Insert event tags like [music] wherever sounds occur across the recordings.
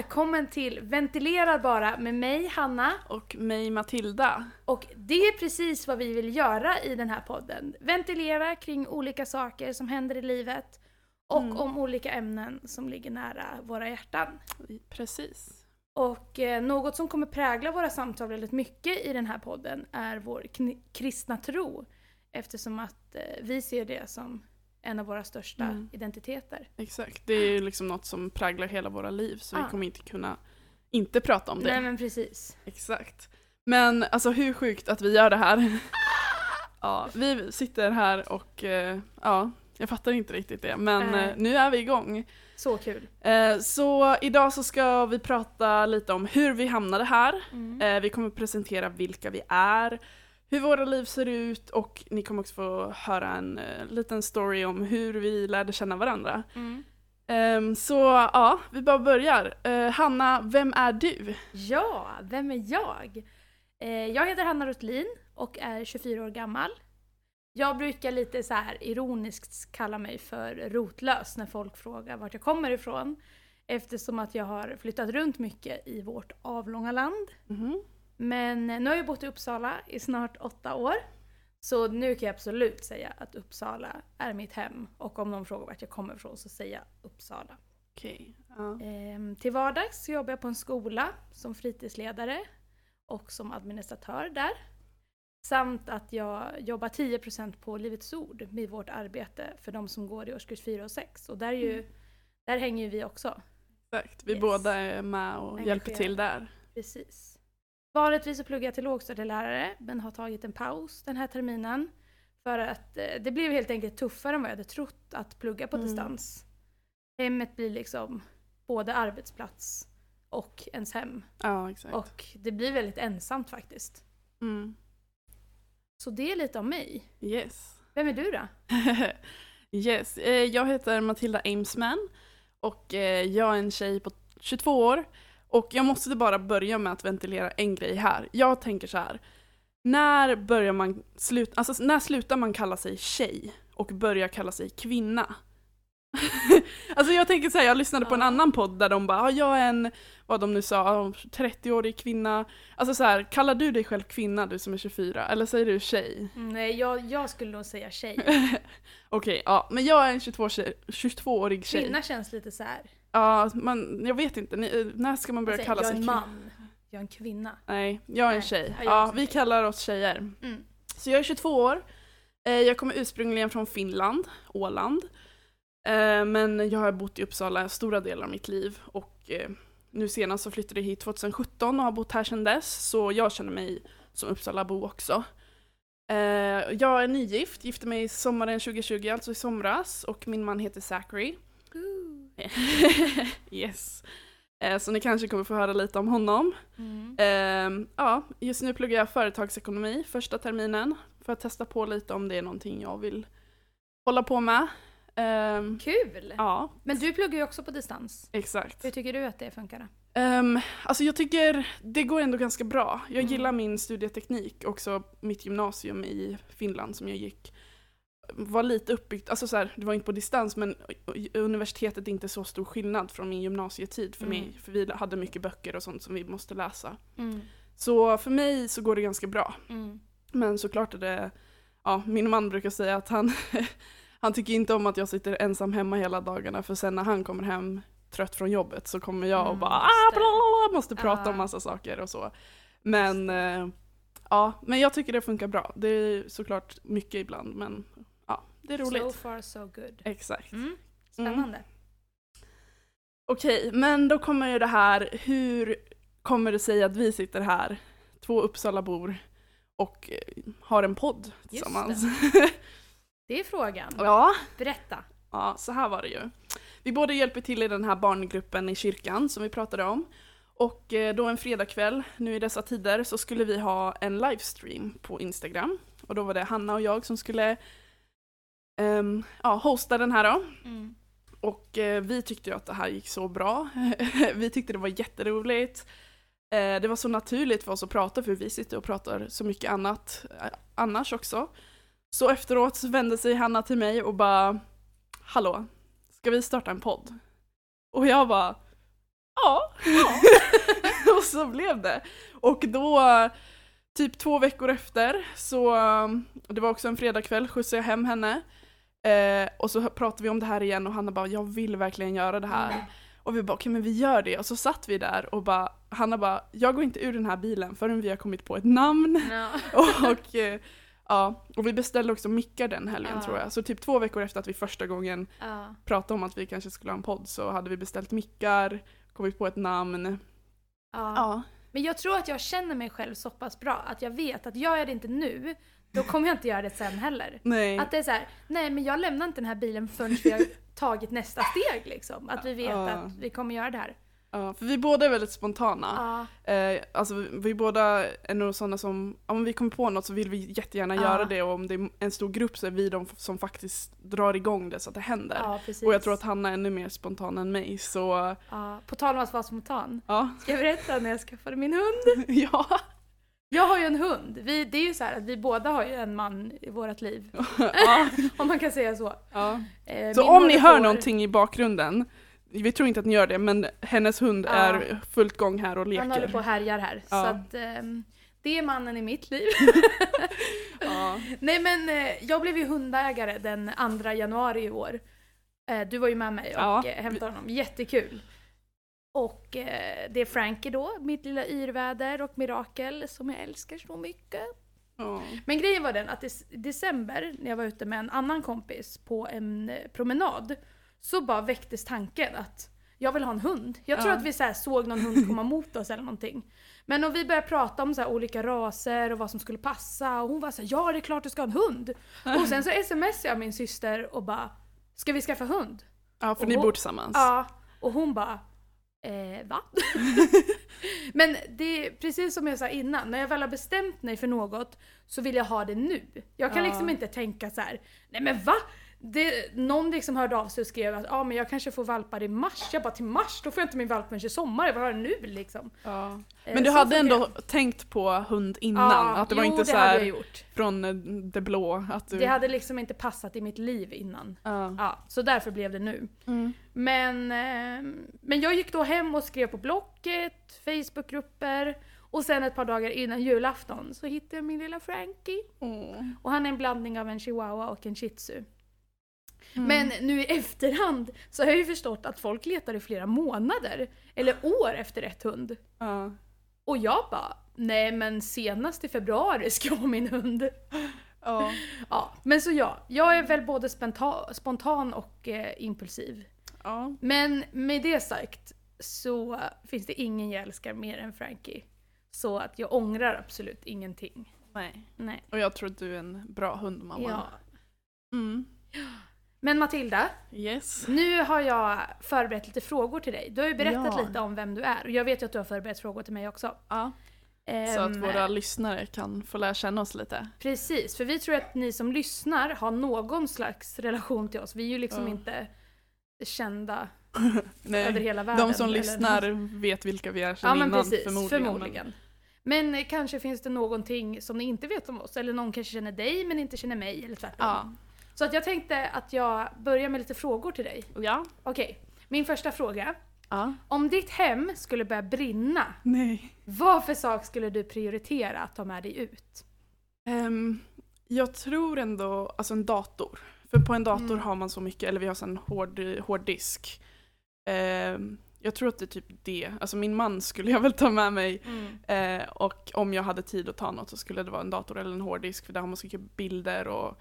Välkommen till Ventilera bara med mig Hanna. Och mig Matilda. Och det är precis vad vi vill göra i den här podden. Ventilera kring olika saker som händer i livet och Mm. om olika ämnen som ligger nära våra hjärtan. Precis. Och eh, något som kommer prägla våra samtal väldigt mycket i den här podden är vår kristna tro. Eftersom att eh, vi ser det som en av våra största Mm. identiteter. Exakt. Det är ju liksom något som präglar hela våra liv så Ah. vi kommer inte kunna inte prata om det. Nej men precis. Exakt. Men alltså hur sjukt att vi gör det här. [laughs] ja, vi sitter här och eh, ja, jag fattar inte riktigt det. Men eh, nu är vi igång. Så kul. Eh, så idag så ska vi prata lite om hur vi hamnade här. Mm. Vi kommer presentera vilka vi är, hur våra liv ser ut och ni kommer också få höra en eh, liten story om hur vi lärde känna varandra. Mm. Ehm, så ja, vi bara börjar. Eh, Hanna, vem är du? Ja, vem är jag? Eh, jag heter Hanna Rotlin och är 24 år gammal. Jag brukar lite så här ironiskt kalla mig för rotlös när folk frågar vart jag kommer ifrån. Eftersom att jag har flyttat runt mycket i vårt avlånga land. Mhm. Men nu har jag bott i Uppsala i snart åtta år. Så nu kan jag absolut säga att Uppsala är mitt hem. Och om någon frågar vart jag kommer ifrån så säger jag Uppsala. Okej. ja. Ehm, till vardags jobbar jag på en skola som fritidsledare och som administratör där. Samt att jag jobbar 10% på Livets Ord med vårt arbete för de som går i årskurs 4 och 6. Och där, är ju, där hänger ju vi också. Exakt, vi Yes. båda är med och hjälper till där. Precis. Vanligtvis så pluggar jag till lågstadielärare men har tagit en paus den här terminen. För att eh, det blev helt enkelt tuffare än vad jag hade trott att plugga på Mm. distans. Hemmet blir liksom både arbetsplats och ens hem. Ja, exakt. Och det blir väldigt ensamt faktiskt. Mm. Så det är lite om mig. Yes. Vem är du då? [laughs] yes, eh, jag heter Matilda Amesman och eh, jag är en tjej på 22 år. Och jag måste bara börja med att ventilera en grej här. Jag tänker så här. När börjar man sluta, alltså när slutar man kalla sig tjej och börjar kalla sig kvinna? [laughs] alltså jag tänker här, jag lyssnade på en annan podd där de bara, "Ja, jag är en, vad de nu sa, 30-årig kvinna. Alltså så här, kallar du dig själv kvinna du som är 24? Eller säger du tjej? Mm, Nej, jag, jag skulle nog säga tjej. [laughs] Okej, ja, men jag är en 22 tjej, 22-årig tjej. Kvinna känns lite så här. Ja, man, jag vet inte, Ni, när ska man börja Alltså, kalla jag är sig en kvinna? man. Jag är en kvinna. Nej, jag är en tjej. är Ja, vi tjej. kallar oss tjejer. Mm. Så jag är 22 år. Eh, Jag kommer ursprungligen från Finland, Åland. Eh, Men jag har bott i Uppsala stora delar av mitt liv och eh, nu senast så flyttade jag hit 2017 och har bott här sedan dess så jag känner mig som Uppsalabo också. Jag är nygift, gifte mig sommaren 2020, alltså i somras och min man heter Zachary. [laughs] yes. Eh, Så ni kanske kommer få höra lite om honom. Mm. Ehm, ja, just nu pluggar jag företagsekonomi första terminen för att testa på lite om det är någonting jag vill hålla på med. Ehm, Kul! ja, Men du pluggar ju också på distans. exakt. Hur tycker du att det funkar? Um, alltså jag tycker det går ändå ganska bra. Jag Mm. gillar min studieteknik, också mitt gymnasium i Finland som jag gick var lite uppbyggt, alltså så här, det var inte på distans men universitetet är inte så stor skillnad från min gymnasietid för Mm. mig, för vi hade mycket böcker och sånt som vi måste läsa. Mm. Så för mig så går det ganska bra. Mm. Men såklart är det, ja min man brukar säga att han, [laughs] han tycker inte om att jag sitter ensam hemma hela dagarna för sen när han kommer hem trött från jobbet så kommer jag och Mm, bara just ah, blablabla, måste prata Ja. om massa saker och så. Men eh, ja, men jag tycker det funkar bra. Det är såklart mycket ibland men det är roligt. So far so good. Exakt. Mm. Spännande. Okej, men då kommer ju det här, hur kommer det sig att vi sitter här, två Uppsalabor och eh, har en podd tillsammans? [laughs] Det är frågan. ja, Berätta. Ja, så här var det ju. Vi båda hjälper till i den här barngruppen i kyrkan som vi pratade om. Och eh, då en fredagkväll, nu i dessa tider, så skulle vi ha en livestream på Instagram. Och då var det Hanna och jag som skulle ehm, ja, hosta den här då. Mm. Och eh, vi tyckte ju att det här gick så bra. [laughs] vi tyckte det var jätteroligt. Eh, det var så naturligt för oss att prata för vi sitter och pratar så mycket annat eh, annars också. Så efteråt så vände sig Hanna till mig och bara Hallå, ska vi starta en podd? Och jag bara ja. [laughs] och så blev det. Och då, typ två veckor efter, så det var också en fredagkväll, skjutsade jag hem henne. Eh, och så pratade vi om det här igen och Hanna bara jag vill verkligen göra det här. Mm. Och vi bara okej men vi gör det. Och så satt vi där och bara, Hanna bara jag går inte ur den här bilen förrän vi har kommit på ett namn. Ja. [laughs] och, eh, ja, och vi beställde också mickar den helgen Ja. tror jag. Så typ två veckor efter att vi första gången Ja. pratade om att vi kanske skulle ha en podd så hade vi beställt mickar, kommit på ett namn. Ja. Ja. Men jag tror att jag känner mig själv så pass bra att jag vet att gör jag det inte nu, då kommer jag inte göra det sen heller. Nej. Att det är så här, nej men jag lämnar inte den här bilen förrän vi har tagit nästa steg liksom. Att vi vet Ja. att vi kommer göra det här. Ja, för vi båda är väldigt spontana. Ja. Eh, alltså vi, vi båda är nog sådana som, om vi kommer på något så vill vi jättegärna Ja. göra det och om det är en stor grupp så är vi de som faktiskt drar igång det så att det händer. ja, och jag tror att Hanna är ännu mer spontan än mig så Ja. På tal om att vara spontan. ja. Ska jag berätta när jag skaffade min hund? [laughs] ja. Jag har ju en hund. Vi, det är ju så att vi båda har ju en man i vårt liv. [laughs] [laughs] Om man kan säga så. Eh, Så om ni hör på- någonting i bakgrunden, vi tror inte att ni gör det men hennes hund Ja. är fullt gång här och leker. Han håller på och härjar här. Ja. Så att ehm, det är mannen i mitt liv. [laughs] ja. Nej men eh, jag blev ju hundägare den 2 januari i år. Eh, du var ju med mig och Ja. eh, hämtade honom, jättekul. Och det är Frankie då, mitt lilla yrväder och mirakel som jag älskar så mycket. Ja. Men grejen var den att i december när jag var ute med en annan kompis på en promenad så bara väcktes tanken att jag vill ha en hund. Jag tror Ja. att vi så såg någon hund komma mot oss eller någonting. Men om vi började prata om så olika raser och vad som skulle passa och hon var så här, ja det är klart du ska ha en hund. Och sen så smsade jag min syster och bara, ska vi skaffa hund? ja, för Och ni hon- bor tillsammans. Ja, och hon bara Eh, va? [laughs] Men det är precis som jag sa innan, när jag väl har bestämt mig för något så vill jag ha det nu. Jag kan Ja. liksom inte tänka så här: nej men va? Det, någon liksom hörde av sig och skrev att ah, men jag kanske får valpar i mars. Jag bara till mars? Då får jag inte min valp förrän i sommar. Vad har jag nu liksom? Ja. Eh, Men du så hade ändå det. tänkt på hund innan? Ja, att det var jo, inte det så här jag från eh, det blå? Att du... Det hade liksom inte passat i mitt liv innan. ja. Ja, så därför blev det nu. Mm. Men, eh, men jag gick då hem och skrev på Blocket, Facebookgrupper och sen ett par dagar innan julafton så hittade jag min lilla Frankie. Åh. Och han är en blandning av en chihuahua och en shih tzu. Mm. Men nu i efterhand så har jag ju förstått att folk letar i flera månader eller år efter ett hund. Ja. Och jag bara, nej men senast i februari ska jag ha min hund. Ja. [laughs] Ja, men så ja, jag är väl både spontan, spontan och eh, impulsiv. Ja. Men med det sagt så finns det ingen jag älskar mer än Frankie. Så att jag ångrar absolut ingenting. Nej. Nej. Och jag tror att du är en bra hundmamma. Ja. Mm. Men Matilda, Yes. nu har jag förberett lite frågor till dig. Du har ju berättat Ja. lite om vem du är och jag vet ju att du har förberett frågor till mig också. Ja. Så att Ehm, våra lyssnare kan få lära känna oss lite. Precis, för vi tror att ni som lyssnar har någon slags relation till oss. Vi är ju liksom Ja. inte kända [laughs] Nej. över hela världen. De som eller- lyssnar vet vilka vi är sedan Ja men innan precis, förmodligen. förmodligen. Men eh, kanske finns det någonting som ni inte vet om oss, eller någon kanske känner dig men inte känner mig, eller tvärtom. Ja. Så att jag tänkte att jag börjar med lite frågor till dig. Ja. Okej, min första fråga. ja. Om ditt hem skulle börja brinna, Nej. vad för sak skulle du prioritera att ta med dig ut? Ehm, jag tror ändå, alltså en dator. För på en dator Mm. har man så mycket, eller vi har så en hård, hård disk. Ehm, jag tror att det är typ det. Alltså min man skulle jag väl ta med mig. Eh, och om jag hade tid att ta något så skulle det vara en dator eller en hårddisk för där har man så mycket bilder och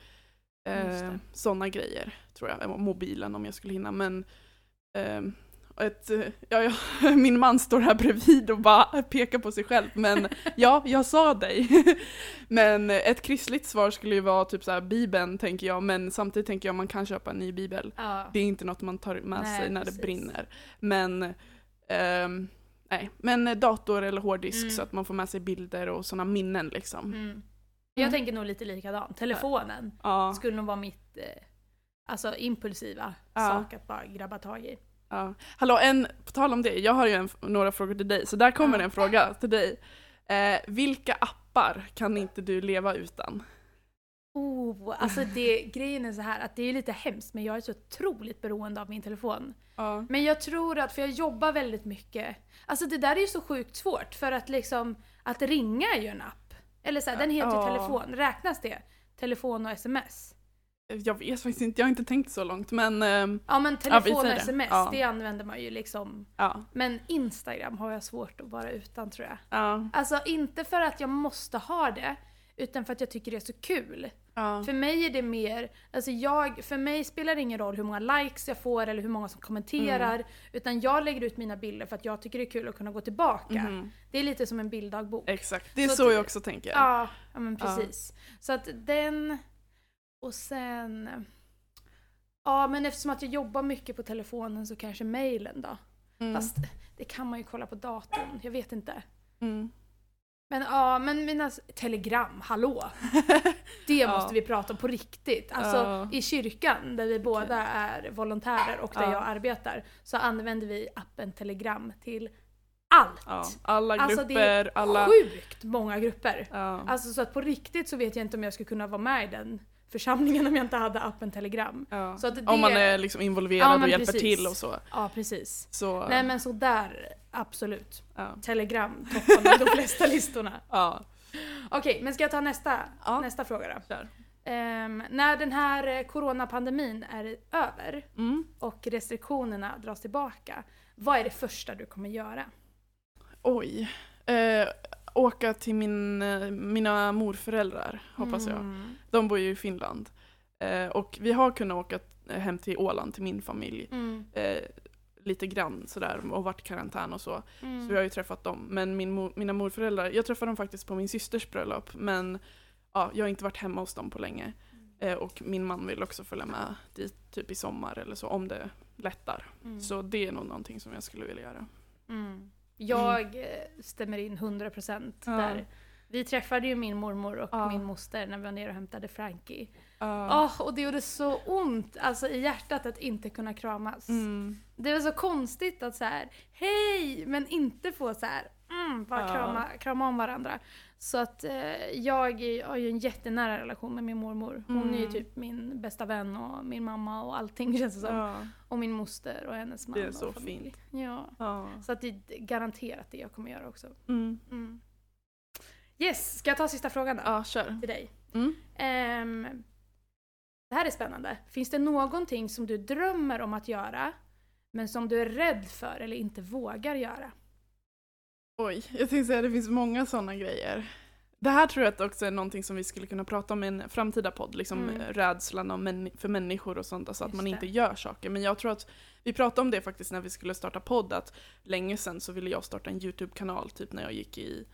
eh, sådana grejer. Tror jag. Eh, Mobilen om jag skulle hinna. Men ehm, ett, eh, ja, ja, [laughs] min man står här bredvid och bara pekar på sig själv. Men [laughs] ja, jag sa dig. [laughs] men ett kristligt svar skulle ju vara typ så här bibeln tänker jag. Men samtidigt tänker jag man kan köpa en ny bibel. Ja. Det är inte något man tar med Nej, sig när precis. det brinner. Men, ehm, nej. Men dator eller hårddisk Mm. så att man får med sig bilder och sådana minnen liksom. Mm. Jag tänker nog lite likadant. Telefonen Ja, skulle nog vara mitt eh, alltså impulsiva Ja. sak att bara grabba tag i. ja. Hallå, en, på tal om det, jag har ju en, några frågor till dig, så där kommer Ja. en fråga till dig. Eh, vilka appar kan inte du leva utan? Oh, alltså det, [laughs] grejen är så här att det är lite hemskt men jag är så otroligt beroende av min telefon. Ja. Men jag tror att, för jag jobbar väldigt mycket, alltså det där är ju så sjukt svårt för att liksom, att ringa är ju en app. Eller så här, den heter Ja. telefon, räknas det? Telefon och sms? Jag vet faktiskt inte, jag har inte tänkt så långt men ehm, Ja men Ja, telefon och säger det. sms, Ja. det använder man ju liksom. ja. Men Instagram har jag svårt att vara utan tror jag. Ja. Alltså inte för att jag måste ha det, utan för att jag tycker det är så kul. Ja. För mig är det mer, alltså jag, för mig spelar det ingen roll hur många likes jag får eller hur många som kommenterar. Mm. Utan jag lägger ut mina bilder för att jag tycker det är kul att kunna gå tillbaka. Mhm. Det är lite som en bilddagbok. Exakt, det är Så så, att- jag också tänker. Ja, ja men Ja. precis. Så att den, och sen, ja men eftersom att jag jobbar mycket på telefonen så kanske mailen då. Mm. Fast det kan man ju kolla på datorn, jag vet inte. Mm. Men ja, men mina telegram, hallå! [laughs] Det måste vi prata om på riktigt. Alltså i kyrkan där vi båda är volontärer och där Ja. jag arbetar så använder vi appen Telegram till allt. Ja. Alla Alltså, grupper, det är alla... Sjukt många grupper. Ja. Alltså så att på riktigt så vet jag inte om jag skulle kunna vara med i den församlingen om jag inte hade appen Telegram. Ja. Så att det- Om man är liksom involverad Ja, och hjälper precis. till och så. Ja, precis. så Nej men så där, absolut. ja. Telegram toppar de [laughs] flesta listorna. Ja. Okej, men ska jag ta nästa, nästa fråga då? Kör. Ehm, när den här eh, coronapandemin är över Mm. och restriktionerna dras tillbaka, vad är det första du kommer göra? Oj. Eh, åka till min, eh, mina morföräldrar, hoppas jag. Mm. De bor ju i Finland. Eh, och vi har kunnat åka hem till Åland, till min familj. Mm. Eh, lite grann sådär och varit i karantän och så. Mm. Så vi har ju träffat dem. Men min mina morföräldrar, jag träffade dem faktiskt på min systers bröllop. Men ja, jag har inte varit hemma hos dem på länge. Eh, och min man vill också följa med dit typ i sommar eller så om det lättar. Mm. Så det är nog någonting som jag skulle vilja göra. Mm. Jag eh, stämmer in 100% Ja. där. Vi träffade ju min mormor och Ja. min moster när vi var nere och hämtade Frankie. Ja. Åh, och det gjorde så ont alltså, i hjärtat att inte kunna kramas. Mm. Det var så konstigt att så här, hej, men inte få så här, mm, bara Ja. krama, krama om varandra. Så att eh, jag har ju en jättenära relation med min mormor. Hon är ju Mm. typ min bästa vän och min mamma och allting [laughs] känns det som. Ja. Och min moster och hennes man Det är så fint. Ja. Ja. Så att det är garanterat det jag kommer göra också. Mm. Mm. Yes, ska jag ta sista frågan då? ja, kör. Till dig. Mm. Ehm, det här är spännande. Finns det någonting som du drömmer om att göra, men som du är rädd för eller inte vågar göra? Oj, jag tänkte säga att det finns många sådana grejer. Det här tror jag att också är någonting som vi skulle kunna prata om i en framtida podd, liksom Mm. rädslan om män- för människor och sånt, alltså att man det. inte gör saker. Men jag tror att, vi pratade om det faktiskt när vi skulle starta podd, att länge sedan så ville jag starta en YouTube-kanal, typ när jag gick i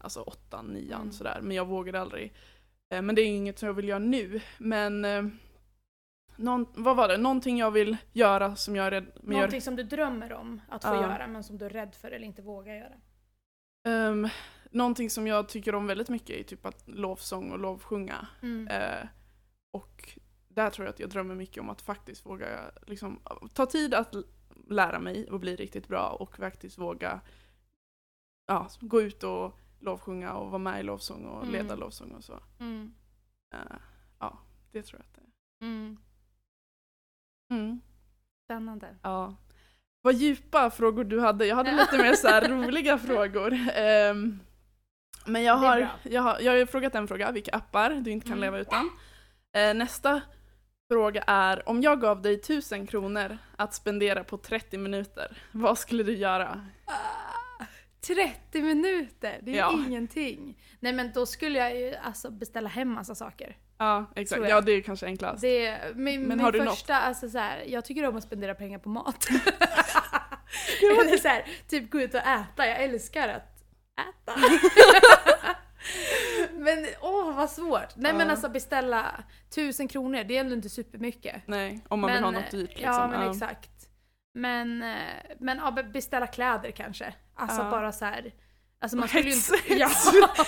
alltså åttan, nian Mm. sådär, men jag vågade aldrig. Eh, Men det är inget som jag vill göra nu, men eh, någon, vad var det? Någonting jag vill göra som jag är rädd, Någonting som du drömmer om att få Ja. göra, men som du är rädd för eller inte vågar göra? Um, någonting som jag tycker om väldigt mycket är typ att lovsång och lovsjunga. Mm. Eh, och där tror jag att jag drömmer mycket om att faktiskt våga liksom, ta tid att lära mig och bli riktigt bra och faktiskt våga ja, gå ut och lovsjunga och vara med i lovsång och Mm. leda lovsång och så. Mm. Eh, ja, det tror jag att det är. Mm. Mm. Spännande. Ja. Vad djupa frågor du hade. Jag hade lite mer så [laughs] roliga frågor. Ehm, men jag har, jag, har, jag har frågat en fråga, vilka appar du inte kan Mm. leva utan. Eh, nästa fråga är, om jag gav dig 1000 kronor att spendera på 30 minuter, vad skulle du göra? Ah, 30 minuter, det är Ja. ingenting. Nej men då skulle jag ju alltså beställa hem massa saker. Ja, exakt. Ja, det är kanske enklast. Det, min, Men min har du första, alltså så här, jag tycker om att spendera pengar på mat. [laughs] Eller så här, typ gå ut och äta, jag älskar att äta. [laughs] men åh vad svårt. Nej men Ja. alltså beställa tusen kronor, det är ändå inte supermycket. Nej, om man vill ha något dyrt. Liksom. Ja men exakt. Men, eh, men ja, be- beställa kläder kanske. Alltså Ja. bara så här. Alltså man skulle ju inte, [laughs]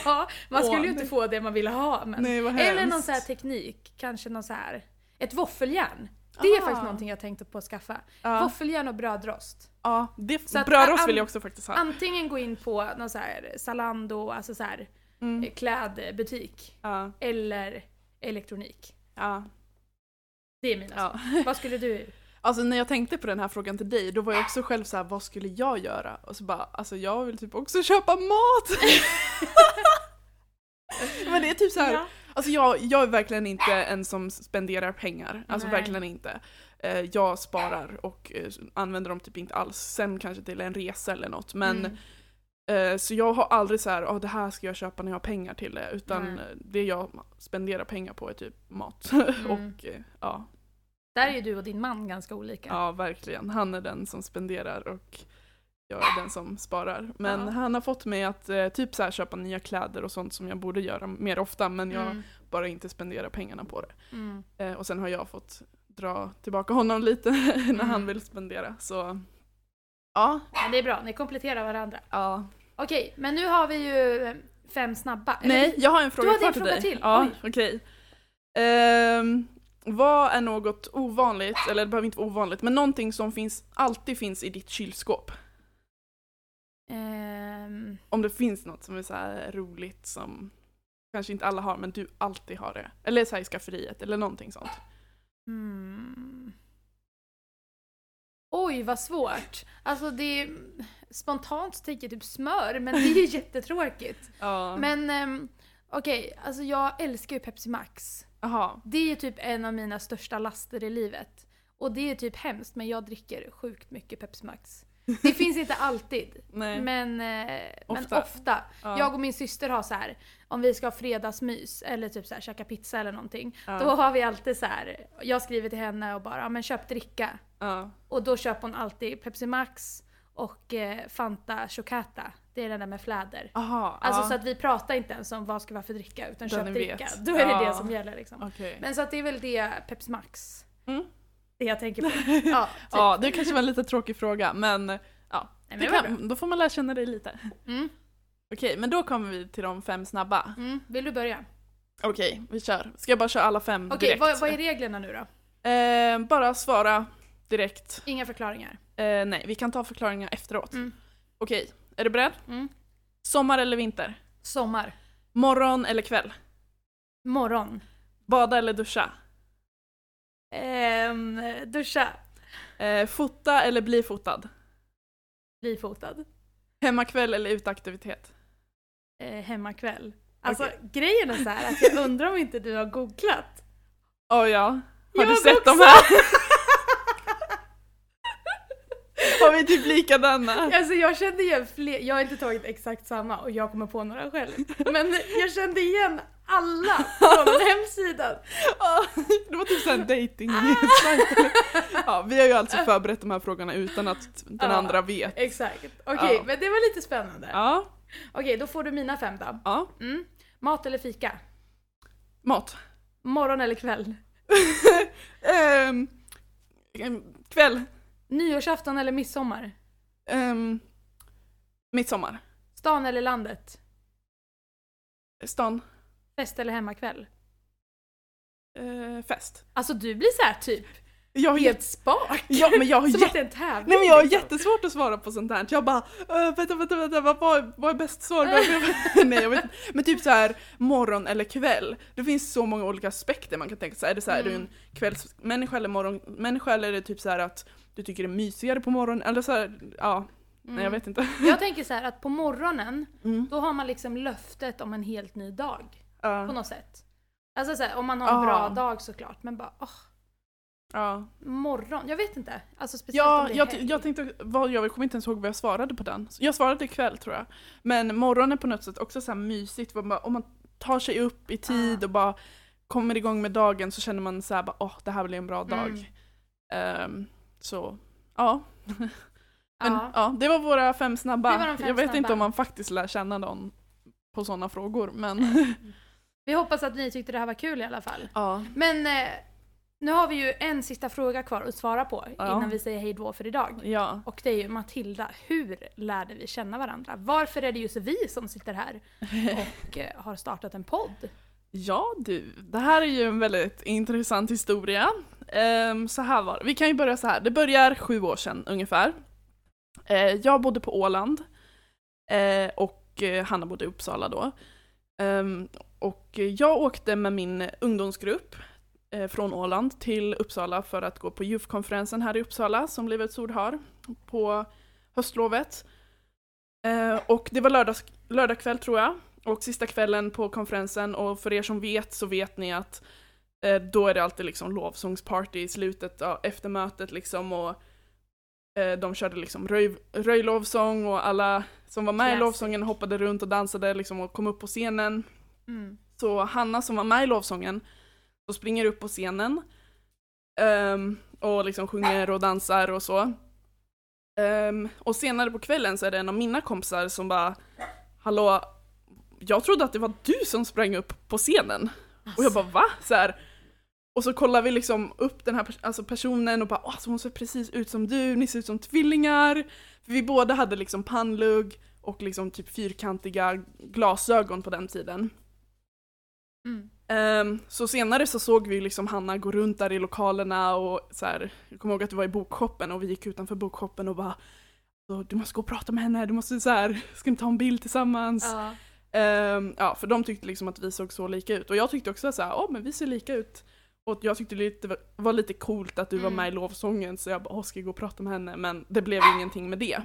ja, man skulle ju inte få det man ville ha. Men, Nej, vad eller någon hemskt. så här teknik, kanske någon så här, ett våffeljärn. Det är faktiskt någonting jag tänkte på att skaffa. Ja, Våffeljärn och brödrost. ja det, Så att- brödrost vill jag också faktiskt ha. Antingen gå in på någon så här Zalando, alltså så här Mm. klädbutik. Ja. Eller elektronik. Ja. Det är mina ja. Vad skulle du? Alltså när jag tänkte på den här frågan till dig, då var jag också själv så här: vad skulle jag göra? Och så bara, alltså jag vill typ också köpa mat! [laughs] Men det är typ så här, Ja. alltså jag, jag är verkligen inte en som spenderar pengar. Alltså Nej. verkligen inte. Eh, Jag sparar och eh, använder dem typ inte alls. Sen kanske till en resa eller något. Men Mm. Eh, Så jag har aldrig så här, oh, det här ska jag köpa när jag har pengar till det. Utan eh, det jag spenderar pengar på är typ mat. [laughs] Mm. och ja, Där är ju du och din man ganska olika. ja, verkligen. Han är den som spenderar och jag är den som sparar. Men Ja. han har fått mig att eh, typ så här, köpa nya kläder och sånt som jag borde göra mer ofta. Men jag Mm. bara inte spenderar pengarna på det. Mm. Eh, och sen har jag fått dra tillbaka honom [laughs] lite när Mm. han vill spendera. Så ja, Men det är bra, ni kompletterar varandra. ja. Okej, men nu har vi ju eh, fem snabba. Nej, jag har en fråga hade kvar en till fråga dig. till. Ja, okej. Ehm, vad är något ovanligt, eller det behöver inte vara ovanligt, men någonting som finns, alltid finns i ditt kylskåp? Ehm, Om det finns något som är så roligt som kanske inte alla har, men du alltid har det. Eller så i skafferiet, eller någonting sånt. hmm. Oj, vad svårt. Alltså det är... Spontant tänker jag typ smör, men det är ju [laughs] jättetråkigt. Ja. Men ehm, okej, alltså jag älskar ju Pepsi Max. Jaha. Det är typ en av mina största laster i livet. Och det är typ hemskt, men jag dricker sjukt mycket Pepsi Max. Det [laughs] finns inte alltid, men, eh, Ofta. men ofta. Ja. Jag och min syster har så här, om vi ska ha fredagsmys eller typ så här käka pizza eller någonting. Ja. Då har vi alltid så här, jag skriver till henne och bara, men köp dricka. Ja. Och då köper hon alltid Pepsi Max och eh, Fanta Chocata. Det är den där med fläder. Aha, Alltså ja. så att vi pratar inte ens om vad ska vara för dricka, utan köp dricka. vet. Då är det Ja. det som gäller liksom. Okej. Men så att det är väl det Pepsi Max. Mm. Det jag tänker på. [laughs] Ja, typ. Ja, det kanske var en lite tråkig fråga, men ja. Nej, men kan, då får man lära känna dig lite. Mm. Okej, men då kommer vi till de fem snabba. Mm. Vill du börja? Okej, vi kör. Ska jag bara köra alla fem Okej, direkt? vad, vad är reglerna nu då? Eh, bara svara direkt. Inga förklaringar. Eh, nej, vi kan ta förklaringar efteråt. Mm. Okej, är du beredd? Mm. Sommar eller vinter? Sommar. Morgon eller kväll? Morgon. Bada eller duscha? Ehm, duscha. Eh, fota eller bli fotad? Bli fotad. Hemmakväll eller uteaktivitet? Eh, hemmakväll. Alltså Okej. grejen är så här att jag undrar om inte du har googlat. Oh ja, har Jag du sett de här? [laughs] har vi typ likadana? Alltså jag kände igen fler, jag har inte tagit exakt samma och jag kommer på några själv. Men jag kände igen alla från [laughs] hemsidan. Ja, det var typ såhär dating Ja, vi har ju alltså förberett de här frågorna utan att den Ja. andra vet. Exakt. Okej, Ja. men det var lite spännande. Ja, Okej, då får du mina fem då. ja. Mm. Mat eller fika? Mat. Morgon eller kväll? [laughs] Em, kväll. Nyårsafton eller midsommar? Um, midsommar. Stan eller landet? Stan. Fest eller hemmakväll? Eh, fest. Alltså du blir så här typ Jag helt spak. ja, men jag har, Som att det är en tävling. Nej, men jag har liksom. jättesvårt att svara på sånt här. Jag bara, äh, vänta, vänta, vänta, vad, vad, är bäst svar? [laughs] [laughs] Nej, jag vet inte. Men typ så här morgon eller kväll. Det finns så många olika aspekter man kan tänka sig. Är det så här, är du Mm. en kvällsmänniska eller morgonmänniska eller är det typ så att du tycker det är mysigare på morgonen? Eller så här, ja, nej jag Mm. vet inte. Jag tänker så här att på morgonen, Mm. då har man liksom löftet om en helt ny dag. Ja, På något sätt. Alltså så här, om man har en Aha. bra dag såklart, men bara åh, ja. morgon. Jag vet inte. Alltså speciellt Ja, om det är jag, helg. jag tänkte, vad, jag kommer inte ens ihåg vad jag svarade på den. Jag svarade ikväll tror jag. Men morgonen på något sätt också så här mysigt, man, om man tar sig upp i tid Ah. och bara kommer igång med dagen så känner man så här bara, åh det här blir en bra dag. Mm. Ehm, så, ja. [laughs] Men Ja. ja. det var våra fem snabba. Fem jag vet inte snabba. om man faktiskt lär känna någon på sådana frågor, men [laughs] Vi hoppas att ni tyckte det här var kul i alla fall. ja. Men eh, nu har vi ju en sista fråga kvar att svara på Ja. innan vi säger hej då för idag. ja. Och det är ju Matilda, hur lärde vi känna varandra? Varför är det just vi som sitter här [laughs] och eh, har startat en podd? Ja du, det här är ju en väldigt intressant historia. Um, så här var det, vi kan ju börja så här. det börjar sju år sedan ungefär. Uh, jag bodde på Åland uh, och eh, Hanna bodde i Uppsala då. Um, och jag åkte med min ungdomsgrupp uh, från Åland till Uppsala för att gå på JUF-konferensen här i Uppsala som Livets Ord har på höstlovet. Ehm, och det var lördags, lördag kväll tror jag, och sista kvällen på konferensen och för er som vet så vet ni att eh, då är det alltid liksom lovsångsparty i slutet av efter mötet liksom och eh, de körde liksom röj, röjlovsång och alla som var med Classic. i lovsången hoppade runt och dansade liksom och kom upp på scenen. Mm. Så Hanna som var med i lovsången, så springer upp på scenen ehm, och liksom sjunger och dansar och så. Ehm, och senare på kvällen så är det en av mina kompisar som bara Hallå, jag trodde att det var du som sprang upp på scenen. Och jag bara va? Så här. Och så kollar vi liksom upp den här pers- alltså personen och bara alltså hon ser precis ut som du, ni ser ut som tvillingar. För vi båda hade liksom pannlugg och liksom typ fyrkantiga glasögon på den tiden. Mm. Ehm, så senare så såg vi liksom Hanna gå runt där i lokalerna och så här, jag kommer ihåg att det var i bokshoppen och vi gick utanför bokshoppen och bara "Så, du måste gå och prata med henne, du måste så här, ska ni ta en bild tillsammans? Ja. Ehm, ja, för de tyckte liksom att vi såg så lika ut och jag tyckte också så här, ja men vi ser lika ut. Och jag tyckte det var lite coolt att du var Mm. med i lovsången så jag bara, åh ska jag gå och prata med henne? Men det blev ingenting med det.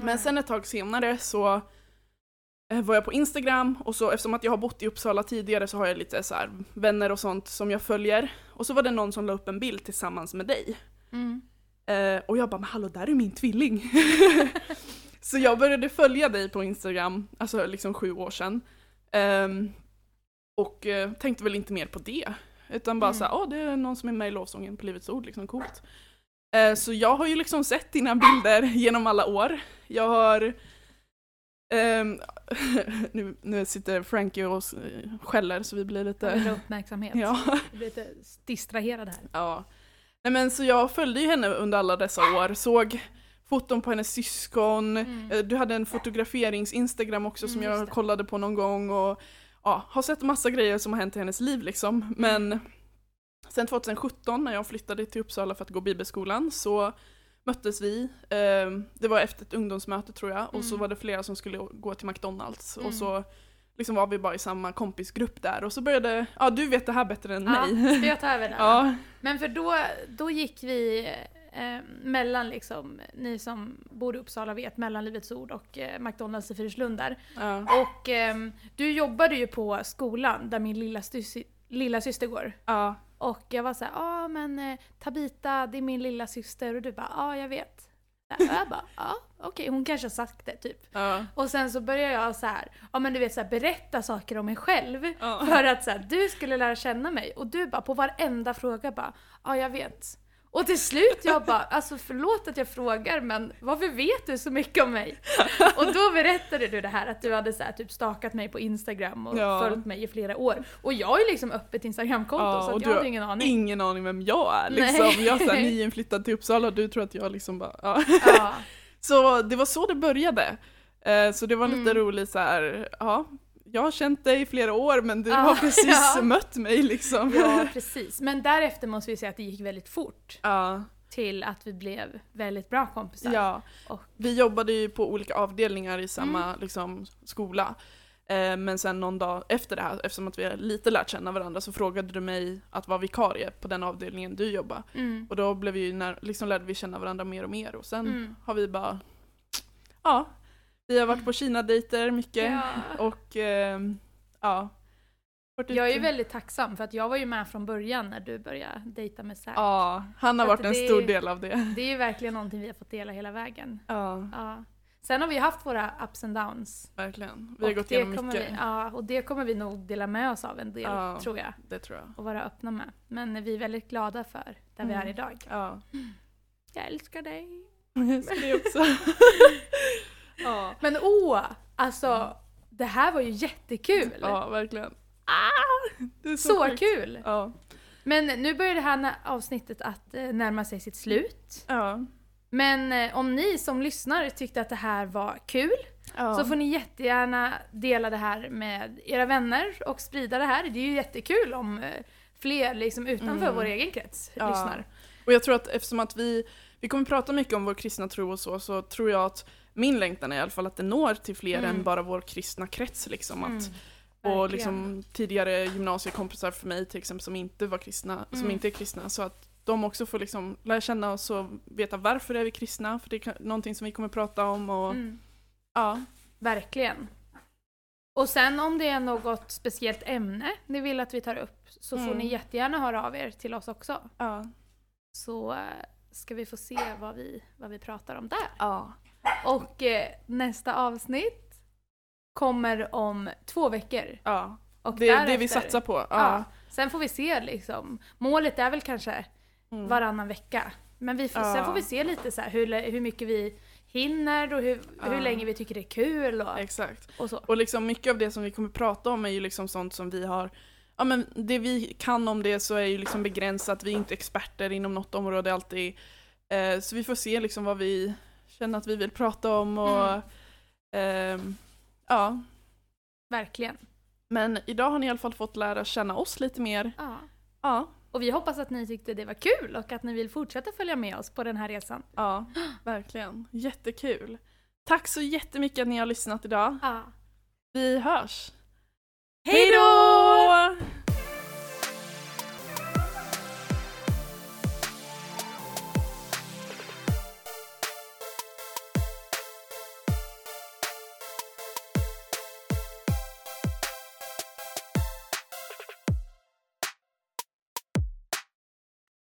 Men sen ett tag senare så eh, var jag på Instagram och så eftersom att jag har bott i Uppsala tidigare så har jag lite så här vänner och sånt som jag följer. Och så var det någon som la upp en bild tillsammans med dig. Mm. Eh, och jag bara, men hallå där är min tvilling. [laughs] så jag började följa dig på Instagram, alltså liksom sju år sedan. Ehm, och eh, tänkte väl inte mer på det. Utan bara Mm. så här, åh det är någon som är med i lovsången på Livets Ord, liksom coolt. Eh, så jag har ju liksom sett dina bilder [laughs] genom alla år. Jag har ehm, [laughs] nu, nu sitter Frankie och skäller så vi blir vill lite... ha uppmärksamhet. Ja. Blir lite distraherad här. Ja. Nej men så jag följde ju henne under alla dessa år, såg foton på hennes syskon, Mm. Eh, du hade en fotograferings-instagram också som Mm, just jag kollade på någon gång och ja, har sett massa grejer som har hänt i hennes liv liksom. Men sen 2017 när jag flyttade till Uppsala för att gå bibelskolan så möttes vi, eh, det var efter ett ungdomsmöte tror jag, och så Mm. var det flera som skulle gå till McDonalds Mm. och så liksom var vi bara i samma kompisgrupp där och så började, ja du vet det här bättre än Ja, mig. ska jag ta över den? [laughs] Ja, Men för då, då gick vi eh, mellan liksom, ni som bor i Uppsala vet, mellan Livets Ord och eh, McDonalds i Fyrislund där. ja. Och ehm, du jobbade ju på skolan där min lilla, lilla syster går. ja. Och jag var såhär, ja ah, men eh, Tabita det är min lilla syster och du bara, ja ah, jag vet. Och jag bara, [laughs] ja okej hon kanske har sagt det typ. ja. Och sen så började jag så här, ja men du vet så här, berätta saker om mig själv. Ja. För att så här, du skulle lära känna mig. Och du bara på varenda fråga bara, ja jag vet. Och till slut jag bara, alltså förlåt att jag frågar men varför vet du så mycket om mig? Och då berättade du det här att du hade så här, typ stakat mig på Instagram och Ja. följt mig i flera år. Och jag har ju liksom öppet Instagramkonto Ja, så att jag har hade ingen aning. Ingen aning vem jag är Nej. liksom. Jag är såhär [laughs] nyinflyttad till Uppsala och du tror att jag liksom bara, ja. Ja. [laughs] Så det var så det började. Eh, Så det var lite Mm. roligt så här, ja, jag har känt dig i flera år men du Ja, har precis ja. mött mig liksom. ja precis. Men därefter måste vi säga att det gick väldigt fort. Ja, Till att vi blev väldigt bra kompisar. ja. Och- Vi jobbade ju på olika avdelningar i samma Mm. liksom, skola. Eh, Men sen någon dag efter det här, eftersom att vi har lite lärt känna varandra, så frågade du mig att vara vikarie på den avdelningen du jobbar. Mm. Och då blev vi när, liksom lärde vi känna varandra mer och mer och sen Mm. har vi bara, ja, vi har varit på Kina-dejter mycket Ja. och ehm, ja. Jag är ju väldigt tacksam för att jag var ju med från början när du började dejta med Zack. Ja, han har varit en stor del av det. Det är ju verkligen någonting vi har fått dela hela vägen. Ja, Ja. Sen har vi haft våra ups and downs. verkligen. Vi har Och gått igenom mycket. Vi, ja, och det kommer vi nog dela med oss av en del, Ja. tror jag. Det tror jag. Och vara öppna med. Men vi är väldigt glada för där vi Mm. är idag. Ja, Jag älskar dig. jag ska det också. [laughs] ja. Men åh! Alltså, det här var ju jättekul! ja, verkligen. Är så, Så kul! Ja. Men nu börjar det här avsnittet att eh, närma sig sitt slut. Ja. Men eh, om ni som lyssnar tyckte att det här var kul Ja. så får ni jättegärna dela det här med era vänner och sprida det här. Det är ju jättekul om eh, fler liksom utanför Mm. vår egen krets Ja. lyssnar. Och jag tror att eftersom att vi, vi kommer prata mycket om vår kristna tro och så, så tror jag att min längtan är i alla fall att det når till fler Mm. än bara vår kristna krets liksom. Att, Mm. Och liksom tidigare gymnasiekompisar för mig till exempel som inte var kristna, som Mm. inte är kristna. Så att de också får liksom lära känna oss och veta varför är vi kristna, för det är någonting som vi kommer prata om och Mm. ja. Verkligen. Och sen om det är något speciellt ämne ni vill att vi tar upp så får Mm. ni jättegärna höra av er till oss också. Ja. Så eh, ska vi få se vad vi, vad vi pratar om där. ja. Och eh, nästa avsnitt kommer om två veckor. ja. Och Det är det vi satsar på. Ja. Ja. Sen får vi se liksom. Målet är väl kanske Mm. varannan vecka. Men vi får, Ja. sen får vi se lite så här hur, hur mycket vi hinner och hur, hur Ja. länge vi tycker det är kul och, Exakt. och så. Och liksom mycket av det som vi kommer prata om är ju liksom sånt som vi har Ja men det vi kan om det så är ju liksom begränsat, vi är inte experter inom något område alltid. Eh, så vi får se liksom vad vi känner att vi vill prata om och Mm. ehm, ja. Verkligen. Men idag har ni i alla fall fått lära känna oss lite mer. Ja. Ja, Och vi hoppas att ni tyckte det var kul och att ni vill fortsätta följa med oss på den här resan. ja, verkligen. Jättekul. Tack så jättemycket att ni har lyssnat idag. Ja. Vi hörs. Hej då!